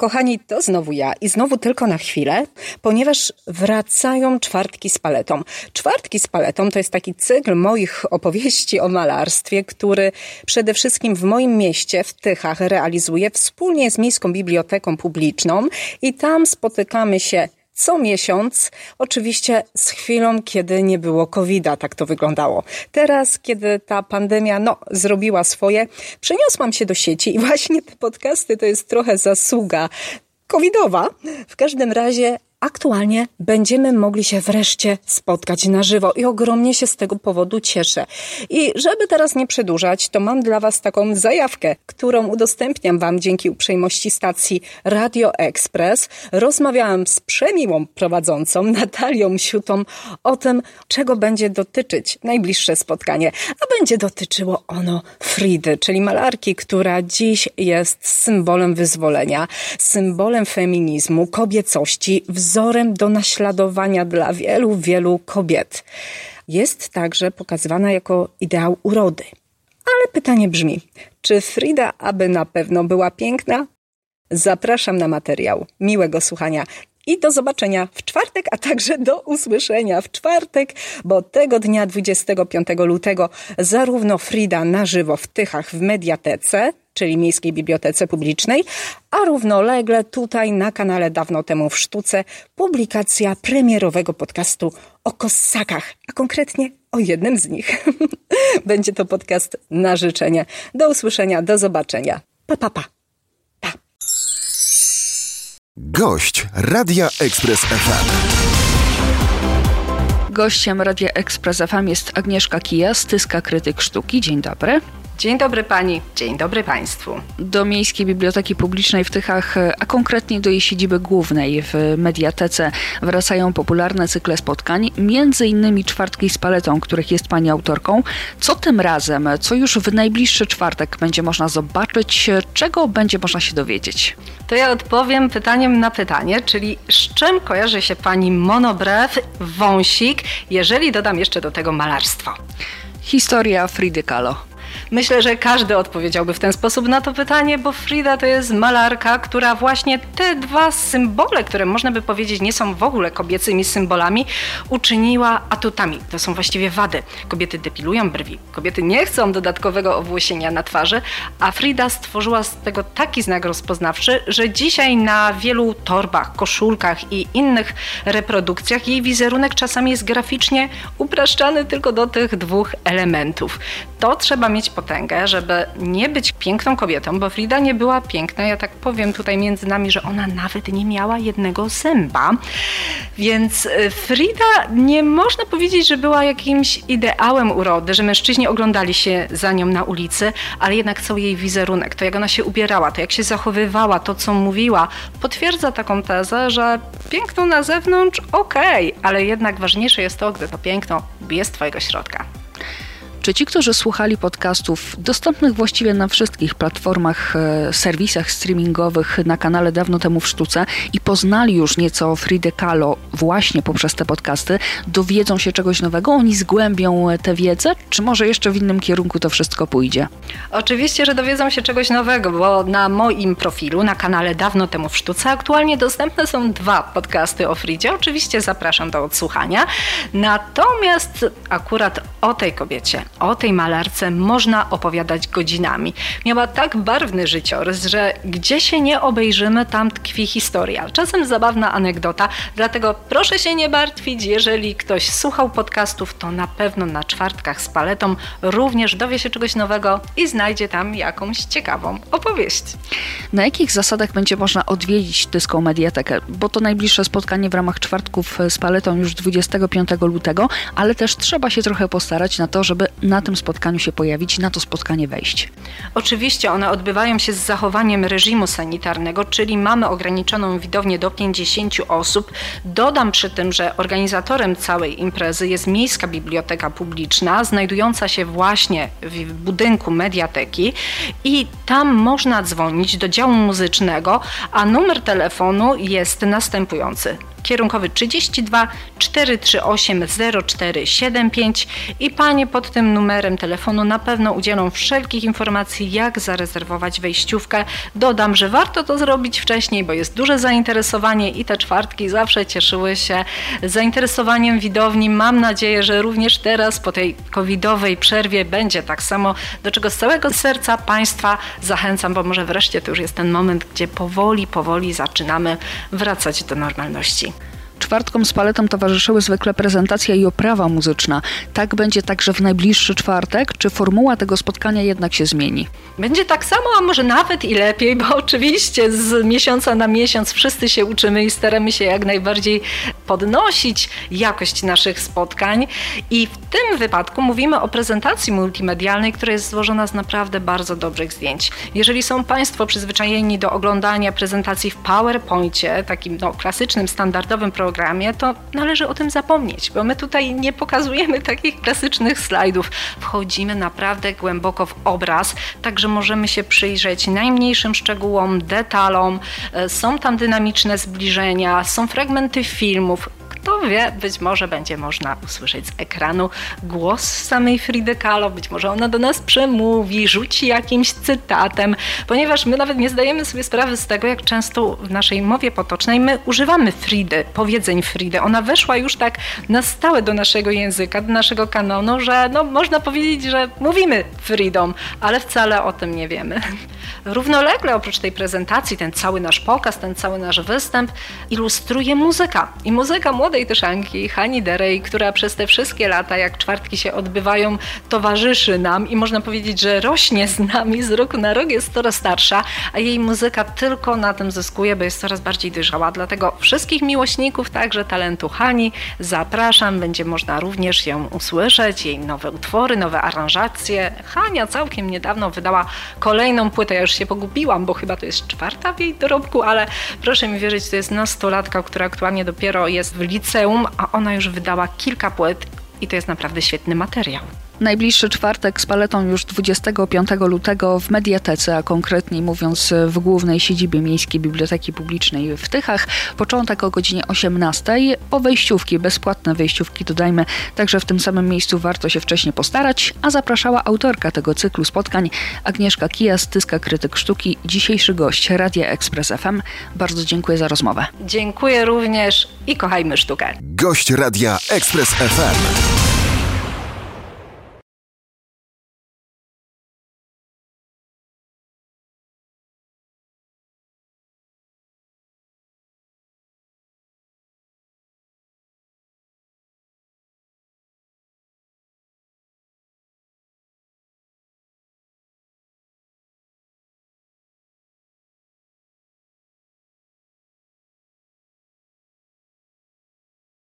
Kochani, to znowu ja i znowu tylko na chwilę, ponieważ wracają czwartki z paletą. Czwartki z paletą to jest taki cykl moich opowieści o malarstwie, który przede wszystkim w moim mieście, w Tychach, realizuję wspólnie z Miejską Biblioteką Publiczną i tam spotykamy się co miesiąc, oczywiście z chwilą, kiedy nie było COVID-a, tak to wyglądało. Teraz, kiedy ta pandemia, no, zrobiła swoje, przeniosłam się do sieci i właśnie te podcasty to jest trochę zasługa covidowa. W każdym razie aktualnie będziemy mogli się wreszcie spotkać na żywo i ogromnie się z tego powodu cieszę. I żeby teraz nie przedłużać, to mam dla Was taką zajawkę, którą udostępniam Wam dzięki uprzejmości stacji Radio Express. Rozmawiałam z przemiłą prowadzącą Natalią Siutą o tym, czego będzie dotyczyć najbliższe spotkanie, a będzie dotyczyło ono Fridy, czyli malarki, która dziś jest symbolem wyzwolenia, symbolem feminizmu, kobiecości, wzorem do naśladowania dla wielu, wielu kobiet. Jest także pokazywana jako ideał urody. Ale pytanie brzmi, czy Frida aby na pewno była piękna? Zapraszam na materiał. Miłego słuchania i do zobaczenia w czwartek, a także do usłyszenia w czwartek, bo tego dnia 25 lutego zarówno Frida na żywo w Tychach w Mediatece, czyli Miejskiej Bibliotece Publicznej, a równolegle tutaj na kanale Dawno temu w Sztuce publikacja premierowego podcastu o kosakach, a konkretnie o jednym z nich. Będzie to podcast na życzenie. Do usłyszenia, do zobaczenia. Pa, pa, pa. pa. Gość Radia Express FM. Gościem Radia Express FM jest Agnieszka Kija, styska krytyk sztuki. Dzień dobry. Dzień dobry pani, dzień dobry państwu. Do Miejskiej Biblioteki Publicznej w Tychach, a konkretnie do jej siedziby głównej w Mediatece wracają popularne cykle spotkań, między innymi czwartki z paletą, których jest pani autorką. Co tym razem, co już w najbliższy czwartek będzie można zobaczyć, czego będzie można się dowiedzieć? To ja odpowiem pytaniem na pytanie, czyli z czym kojarzy się pani monobrew, wąsik, jeżeli dodam jeszcze do tego malarstwo? Historia Fridy Kahlo. Myślę, że każdy odpowiedziałby w ten sposób na to pytanie, bo Frida to jest malarka, która właśnie te dwa symbole, które można by powiedzieć nie są w ogóle kobiecymi symbolami, uczyniła atutami. To są właściwie wady. Kobiety depilują brwi, kobiety nie chcą dodatkowego owłosienia na twarzy, a Frida stworzyła z tego taki znak rozpoznawczy, że dzisiaj na wielu torbach, koszulkach i innych reprodukcjach jej wizerunek czasami jest graficznie upraszczany tylko do tych dwóch elementów. To trzeba mieć potęgę, żeby nie być piękną kobietą, bo Frida nie była piękna. Ja tak powiem tutaj między nami, że ona nawet nie miała jednego zęba. Więc y, Frida nie można powiedzieć, że była jakimś ideałem urody, że mężczyźni oglądali się za nią na ulicy, ale jednak cały jej wizerunek, to jak ona się ubierała, to jak się zachowywała, to co mówiła, potwierdza taką tezę, że piękną na zewnątrz okej, okay, ale jednak ważniejsze jest to, gdy to piękno bije z twojego środka. Czy ci, którzy słuchali podcastów dostępnych właściwie na wszystkich platformach, e, serwisach streamingowych na kanale Dawno temu w sztuce i poznali już nieco Fride Kahlo właśnie poprzez te podcasty, dowiedzą się czegoś nowego? Oni zgłębią tę wiedzę? Czy może jeszcze w innym kierunku to wszystko pójdzie? Oczywiście, że dowiedzą się czegoś nowego, bo na moim profilu, na kanale Dawno temu w sztuce aktualnie dostępne są dwa podcasty o Fridzie. Oczywiście zapraszam do odsłuchania. Natomiast akurat o tej kobiecie, o tej malarce można opowiadać godzinami. Miała tak barwny życiorys, że gdzie się nie obejrzymy, tam tkwi historia. Czasem zabawna anegdota, dlatego proszę się nie martwić, jeżeli ktoś słuchał podcastów, to na pewno na czwartkach z paletą również dowie się czegoś nowego i znajdzie tam jakąś ciekawą opowieść. Na jakich zasadach będzie można odwiedzić Tyską Mediatekę? Bo to najbliższe spotkanie w ramach czwartków z paletą już 25 lutego, ale też trzeba się trochę postarać na to, żeby na tym spotkaniu się pojawić, na to spotkanie wejść? Oczywiście one odbywają się z zachowaniem reżimu sanitarnego, czyli mamy ograniczoną widownię do 50 osób. Dodam przy tym, że organizatorem całej imprezy jest Miejska Biblioteka Publiczna, znajdująca się właśnie w budynku mediateki i tam można dzwonić do działu muzycznego, a numer telefonu jest następujący kierunkowy 32 438 0475 i Panie pod tym numerem telefonu na pewno udzielą wszelkich informacji, jak zarezerwować wejściówkę. Dodam, że warto to zrobić wcześniej, bo jest duże zainteresowanie i te czwartki zawsze cieszyły się zainteresowaniem widowni. Mam nadzieję, że również teraz po tej covidowej przerwie będzie tak samo, do czego z całego serca Państwa zachęcam, bo może wreszcie to już jest ten moment, gdzie powoli, powoli zaczynamy wracać do normalności. Czwartkom z paletą towarzyszyły zwykle prezentacja i oprawa muzyczna. Tak będzie także w najbliższy czwartek? Czy formuła tego spotkania jednak się zmieni? Będzie tak samo, a może nawet i lepiej, bo oczywiście z miesiąca na miesiąc wszyscy się uczymy i staramy się jak najbardziej podnosić jakość naszych spotkań. I w tym wypadku mówimy o prezentacji multimedialnej, która jest złożona z naprawdę bardzo dobrych zdjęć. Jeżeli są Państwo przyzwyczajeni do oglądania prezentacji w PowerPoincie, takim no, klasycznym, standardowym programie, programie, to należy o tym zapomnieć, bo my tutaj nie pokazujemy takich klasycznych slajdów. Wchodzimy naprawdę głęboko w obraz, także możemy się przyjrzeć najmniejszym szczegółom, detalom. E, są tam dynamiczne zbliżenia, są fragmenty filmów, wie, być może będzie można usłyszeć z ekranu głos samej Fridy Kahlo, być może ona do nas przemówi, rzuci jakimś cytatem, ponieważ my nawet nie zdajemy sobie sprawy z tego, jak często w naszej mowie potocznej my używamy Fridy, powiedzeń Fridy. Ona weszła już tak na stałe do naszego języka, do naszego kanonu, że no, można powiedzieć, że mówimy Fridą, ale wcale o tym nie wiemy. Równolegle oprócz tej prezentacji, ten cały nasz pokaz, ten cały nasz występ ilustruje muzyka. I muzyka młodej tyszanki, Hani Derej, która przez te wszystkie lata, jak czwartki się odbywają, towarzyszy nam i można powiedzieć, że rośnie z nami, z roku na rok jest coraz starsza, a jej muzyka tylko na tym zyskuje, bo jest coraz bardziej dojrzała. Dlatego wszystkich miłośników także talentu Hani zapraszam. Będzie można również ją usłyszeć, jej nowe utwory, nowe aranżacje. Hania całkiem niedawno wydała kolejną płytę, ja już się pogubiłam, bo chyba to jest czwarta w jej dorobku, ale proszę mi wierzyć, to jest nastolatka, która aktualnie dopiero jest w liceum, a ona już wydała kilka płyt i to jest naprawdę świetny materiał. Najbliższy czwartek z paletą już 25 lutego w Mediatece, a konkretniej mówiąc w głównej siedzibie Miejskiej Biblioteki Publicznej w Tychach. Początek o godzinie 18. O wejściówki, bezpłatne wejściówki dodajmy, także w tym samym miejscu warto się wcześniej postarać, a zapraszała autorka tego cyklu spotkań Agnieszka Kijas, Tyska Krytyk Sztuki, dzisiejszy gość Radia Express FM. Bardzo dziękuję za rozmowę. Dziękuję również i kochajmy sztukę. Gość Radia Express FM.